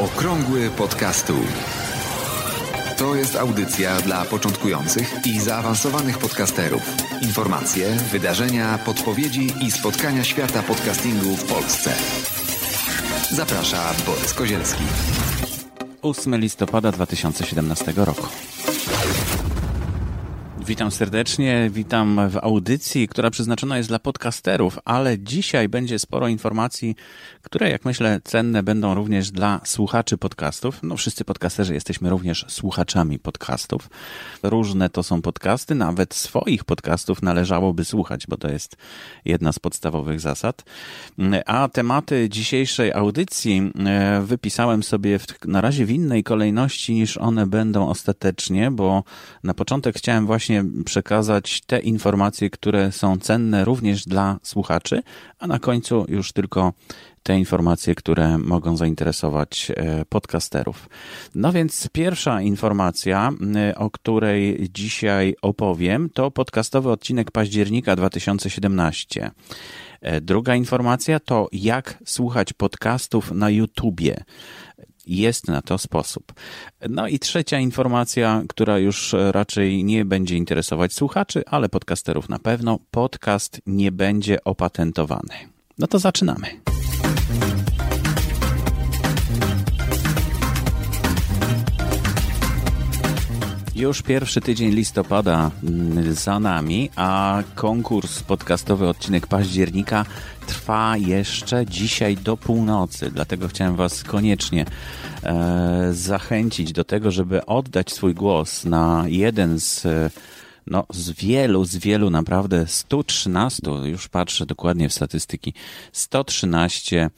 Okrągły podcastu. To jest audycja dla początkujących i zaawansowanych podcasterów. Informacje, wydarzenia, podpowiedzi i spotkania świata podcastingu w Polsce. Zaprasza Borys Kozielski. 8 listopada 2017 roku. Witam serdecznie, witam w audycji, która przeznaczona jest dla podcasterów, ale dzisiaj będzie sporo informacji, które, jak myślę, cenne będą również dla słuchaczy podcastów. No, wszyscy podcasterzy jesteśmy również słuchaczami podcastów. Różne to są podcasty, nawet swoich podcastów należałoby słuchać, bo to jest jedna z podstawowych zasad. A tematy dzisiejszej audycji e, wypisałem sobie w, na razie w innej kolejności niż one będą ostatecznie, bo na początek chciałem właśnie przekazać te informacje, które są cenne również dla słuchaczy, a na końcu już tylko te informacje, które mogą zainteresować e, podcasterów. No więc pierwsza informacja, e, o której dzisiaj opowiem, to podcastowy odcinek października 2017. E, druga informacja to jak słuchać podcastów na YouTubie jest na to sposób. No i trzecia informacja, która już raczej nie będzie interesować słuchaczy, ale podcasterów na pewno. Podcast nie będzie opatentowany. No to zaczynamy. Już pierwszy tydzień listopada mm, za nami, a konkurs podcastowy odcinek października trwa jeszcze dzisiaj do północy. Dlatego chciałem Was koniecznie e, zachęcić do tego, żeby oddać swój głos na jeden z no, z wielu, z wielu naprawdę 113, już patrzę dokładnie w statystyki, 113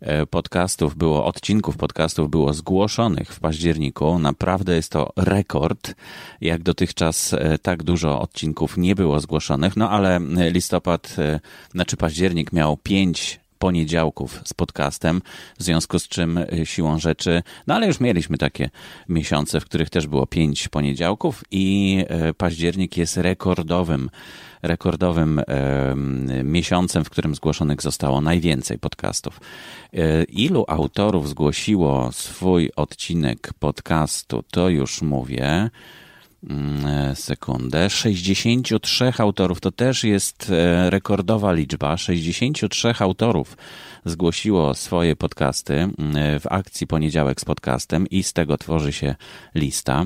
e, podcastów było, odcinków podcastów było zgłoszonych w październiku. Naprawdę jest to rekord. Jak dotychczas e, tak dużo odcinków nie było zgłoszonych, no ale listopad, e, znaczy październik miał 5 poniedziałków z podcastem, w związku z czym y, siłą rzeczy, no ale już mieliśmy takie miesiące, w których też było pięć poniedziałków i y, październik jest rekordowym rekordowym miesiącem, w którym zgłoszonych zostało najwięcej podcastów. Y, ilu autorów zgłosiło swój odcinek podcastu, to już mówię. Mm, e, sekundę. 63 autorów to też jest e, rekordowa liczba. 63 autorów zgłosiło swoje podcasty mm, w akcji Poniedziałek z podcastem i z tego tworzy się lista.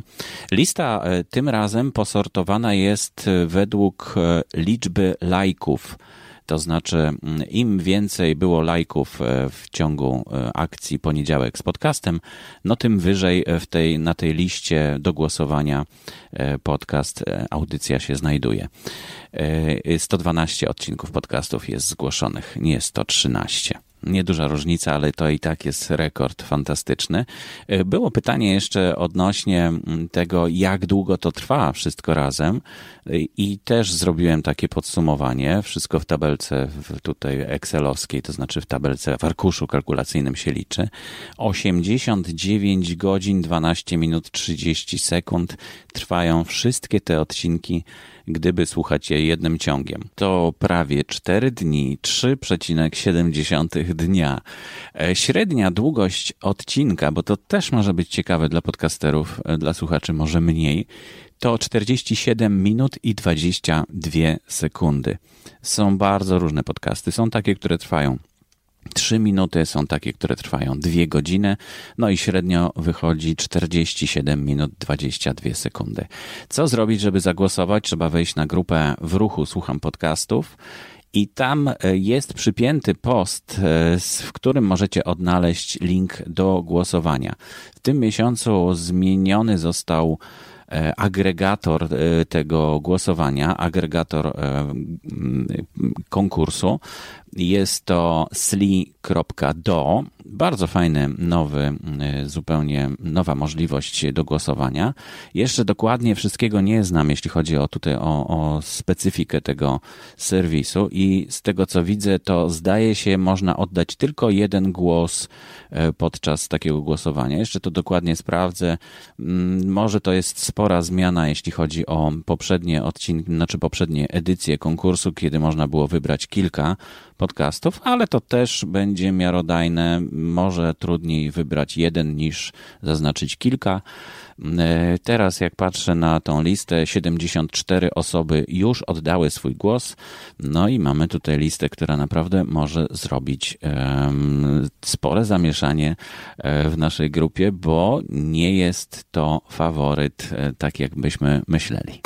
Lista e, tym razem posortowana jest według liczby lajków to znaczy, mm, im więcej było lajków e, w ciągu e, akcji poniedziałek z podcastem, no tym wyżej w tej, na tej liście do głosowania e, podcast, audycja się znajduje. 112 odcinków podcastów jest zgłoszonych, nie 113 nieduża różnica, ale to i tak jest rekord fantastyczny. E, było pytanie jeszcze odnośnie tego, jak długo to trwa wszystko razem e, i też zrobiłem takie podsumowanie. Wszystko w tabelce tutaj excelowskiej, to znaczy w tabelce w arkuszu kalkulacyjnym się liczy. 89 godzin, 12 minut, 30 sekund trwają wszystkie te odcinki gdyby słuchać je jednym ciągiem. To prawie 4 dni, 3,7 dnia. E, średnia długość odcinka, bo to też może być ciekawe dla podcasterów, e, dla słuchaczy może mniej, to 47 minut i 22 sekundy. Są bardzo różne podcasty. Są takie, które trwają Trzy minuty są takie, które trwają dwie godziny, no i średnio wychodzi 47 minut 22 sekundy. Co zrobić, żeby zagłosować? Trzeba wejść na grupę w ruchu Słucham Podcastów. I tam e, jest przypięty post, e, w którym możecie odnaleźć link do głosowania. W tym miesiącu zmieniony został E, agregator tego głosowania, agregator konkursu. Jest to sli.do. Bardzo fajny, nowy, zupełnie nowa możliwość do głosowania. Jeszcze dokładnie wszystkiego nie znam, jeśli chodzi o tutaj o, o specyfikę tego serwisu i z tego co widzę, to zdaje się można oddać tylko jeden głos podczas takiego głosowania. Jeszcze to dokładnie sprawdzę. Mm, może to jest spora zmiana, jeśli chodzi o poprzednie odcinki, znaczy poprzednie edycje konkursu, kiedy można było wybrać kilka podcastów, ale to też będzie miarodajne. Może trudniej wybrać jeden niż zaznaczyć kilka. E, teraz, jak patrzę na tą listę, 74 osoby już oddały swój głos. No i mamy tutaj listę, która naprawdę może zrobić spore zamieszanie e, w naszej grupie, bo nie jest to faworyt, e, tak jakbyśmy myśleli.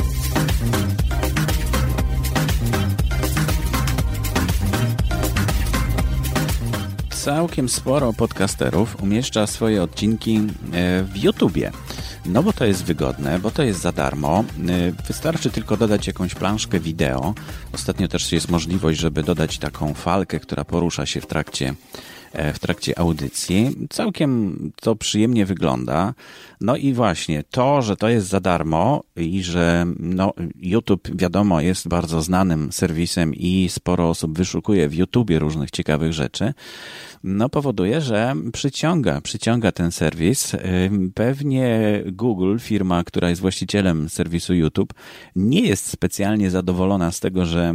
Całkiem sporo podcasterów umieszcza swoje odcinki w YouTubie. No bo to jest wygodne, bo to jest za darmo. Y, wystarczy tylko dodać jakąś planszkę wideo. Ostatnio też jest możliwość, żeby dodać taką falkę, która porusza się w trakcie e, w trakcie audycji. Całkiem to przyjemnie wygląda. No i właśnie to, że to jest za darmo i że no, YouTube, wiadomo, jest bardzo znanym serwisem i sporo osób wyszukuje w YouTubie różnych ciekawych rzeczy, no powoduje, że przyciąga, przyciąga ten serwis. Pewnie Google, firma, która jest właścicielem serwisu YouTube, nie jest specjalnie zadowolona z tego, że,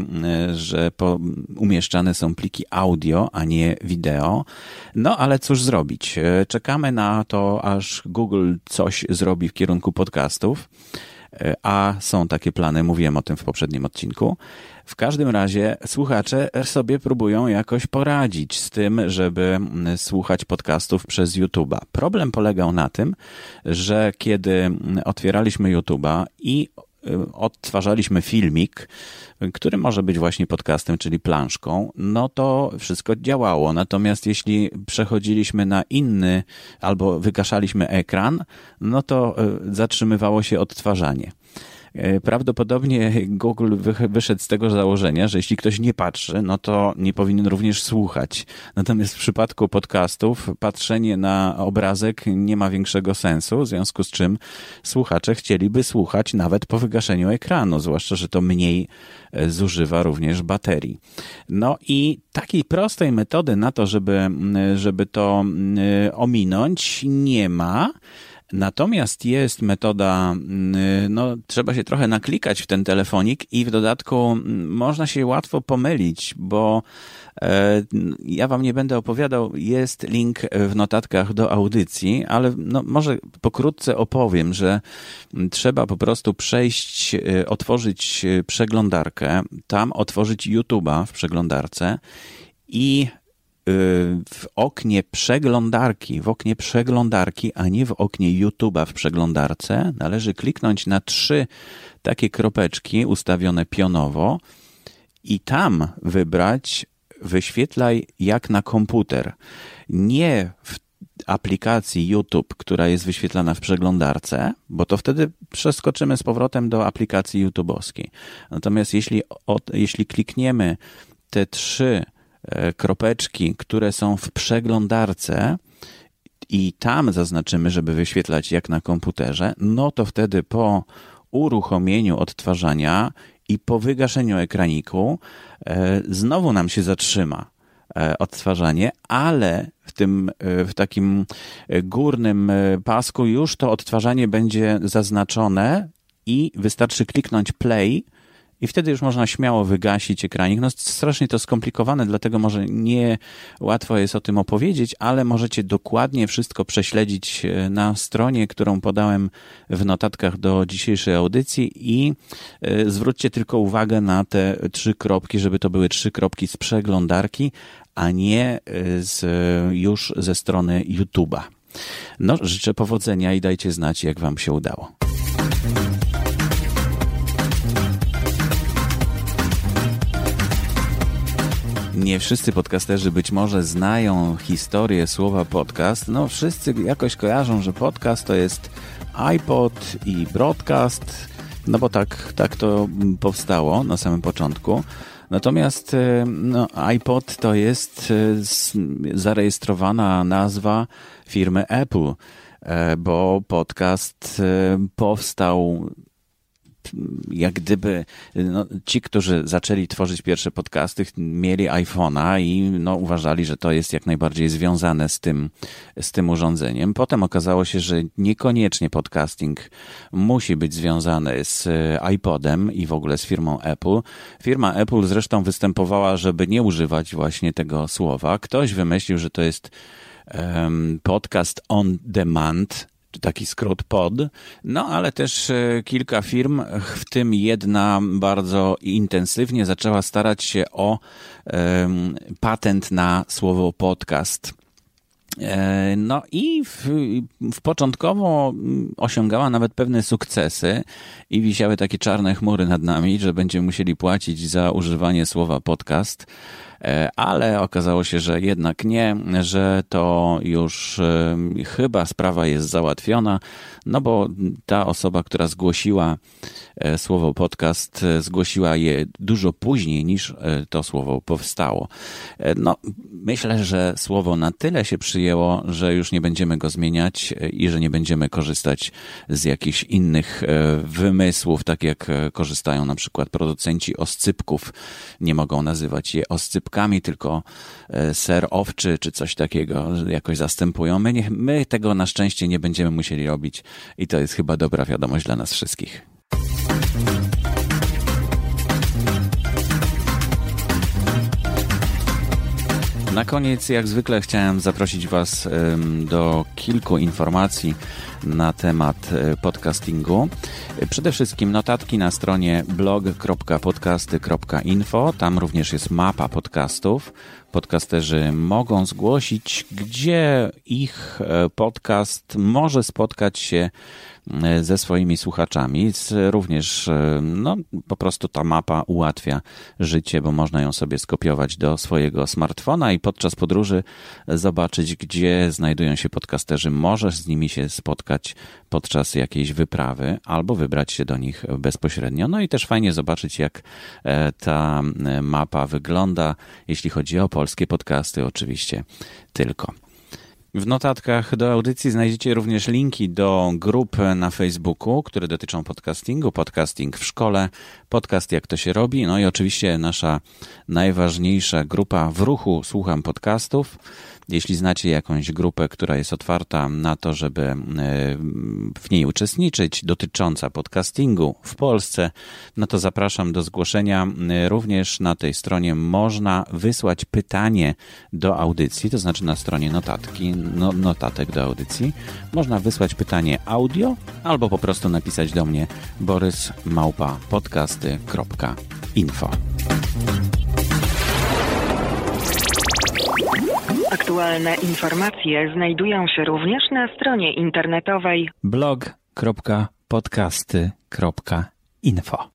że po, umieszczane są pliki audio, a nie wideo. No ale cóż zrobić? Czekamy na to, aż Google coś zrobi w kierunku podcastów a są takie plany, mówiłem o tym w poprzednim odcinku. W każdym razie słuchacze sobie próbują jakoś poradzić z tym, żeby mm, słuchać podcastów przez YouTube'a. Problem polegał na tym, że kiedy mm, otwieraliśmy YouTube'a i odtwarzaliśmy filmik, który może być właśnie podcastem, czyli planszką, no to wszystko działało. Natomiast jeśli przechodziliśmy na inny albo wykaszaliśmy ekran, no to y, zatrzymywało się odtwarzanie. E, prawdopodobnie Google wyszedł z tego założenia, że jeśli ktoś nie patrzy, no to nie powinien również słuchać. Natomiast w przypadku podcastów patrzenie na obrazek nie ma większego sensu, w związku z czym słuchacze chcieliby słuchać nawet po wygaszeniu ekranu, zwłaszcza, że to mniej e, zużywa również baterii. No i takiej prostej metody na to, żeby, żeby to ominąć, nie ma. Natomiast jest metoda, mm, no trzeba się trochę naklikać w ten telefonik i w dodatku mm, można się łatwo pomylić, bo e, ja wam nie będę opowiadał, jest link w notatkach do audycji, ale no, może pokrótce opowiem, że mm, trzeba po prostu przejść, e, otworzyć e, przeglądarkę, tam otworzyć YouTube'a w przeglądarce i w oknie przeglądarki, w oknie przeglądarki, a nie w oknie YouTube'a w przeglądarce, należy kliknąć na trzy takie kropeczki ustawione pionowo i tam wybrać wyświetlaj jak na komputer. Nie w aplikacji YouTube, która jest wyświetlana w przeglądarce, bo to wtedy przeskoczymy z powrotem do aplikacji YouTube'owskiej. Natomiast jeśli, od, jeśli klikniemy te trzy kropeczki, które są w przeglądarce i tam zaznaczymy, żeby wyświetlać jak na komputerze, no to wtedy po uruchomieniu odtwarzania i po wygaszeniu ekraniku e, znowu nam się zatrzyma e, odtwarzanie, ale w tym, w takim górnym pasku już to odtwarzanie będzie zaznaczone i wystarczy kliknąć play i wtedy już można śmiało wygasić ekranik. No strasznie to skomplikowane, dlatego może nie łatwo jest o tym opowiedzieć, ale możecie dokładnie wszystko prześledzić e, na stronie, którą podałem w notatkach do dzisiejszej audycji i e, zwróćcie tylko uwagę na te trzy kropki, żeby to były trzy kropki z przeglądarki, a nie e, z, już ze strony YouTube'a. No, życzę powodzenia i dajcie znać, jak Wam się udało. Nie wszyscy podcasterzy być może znają historię słowa podcast. No, wszyscy jakoś kojarzą, że podcast to jest iPod i broadcast, no bo tak, tak to powstało na samym początku. Natomiast e, no, iPod to jest e, zarejestrowana nazwa firmy Apple, e, bo podcast powstał jak gdyby no, ci, którzy zaczęli tworzyć pierwsze podcasty, mieli iPhone'a i no, uważali, że to jest jak najbardziej związane z tym, z tym urządzeniem. Potem okazało się, że niekoniecznie podcasting musi być związany z iPodem i w ogóle z firmą Apple. Firma Apple zresztą występowała, żeby nie używać właśnie tego słowa. Ktoś wymyślił, że to jest podcast on demand, taki skrót pod, no ale też e, kilka firm, w tym jedna bardzo intensywnie zaczęła starać się o um, patent na słowo podcast. E, no i w, w początkowo osiągała nawet pewne sukcesy i wisiały takie czarne chmury nad nami, że będziemy musieli płacić za używanie słowa podcast. E, ale okazało się, że jednak nie, że to już e, chyba sprawa jest załatwiona, no bo ta osoba, która zgłosiła e, słowo podcast, zgłosiła je dużo później niż to słowo powstało. No, myślę, że słowo na tyle się przyjęło, że już nie będziemy go zmieniać i że nie będziemy korzystać z jakichś innych wymysłów, tak jak korzystają na przykład producenci oscypków. Nie mogą nazywać je oscypkami tylko e, ser owczy czy coś takiego jakoś zastępują. My, nie, my tego na szczęście nie będziemy musieli robić i to jest chyba dobra wiadomość dla nas wszystkich. Na koniec, jak zwykle, chciałem zaprosić Was do kilku informacji na temat e, podcastingu. Przede wszystkim notatki na stronie blog.podcasty.info. Tam również jest mapa podcastów. Podcasterzy mogą zgłosić, gdzie ich e, podcast może spotkać się E, ze swoimi słuchaczami. Również e, no, po prostu ta mapa ułatwia życie, bo można ją sobie skopiować do swojego smartfona i podczas podróży zobaczyć, gdzie znajdują się podcasterzy. Możesz z nimi się spotkać podczas jakiejś wyprawy albo wybrać się do nich bezpośrednio. No i też fajnie zobaczyć, jak ta mapa wygląda, jeśli chodzi o polskie podcasty, oczywiście tylko. W notatkach do audycji znajdziecie również linki do grup na Facebooku, które dotyczą podcastingu, podcasting w szkole, podcast jak to się robi, no i oczywiście nasza najważniejsza grupa w ruchu Słucham Podcastów. Jeśli znacie jakąś grupę, która jest otwarta na to, żeby e, w niej uczestniczyć, dotycząca podcastingu w Polsce, no to zapraszam do zgłoszenia. E, również na tej stronie można wysłać pytanie do audycji, to znaczy na stronie notatki, no, notatek do audycji. Można wysłać pytanie audio albo po prostu napisać do mnie borysmałpa.podcasty.info. Aktualne informacje znajdują się również na stronie internetowej blog.podcasty.info.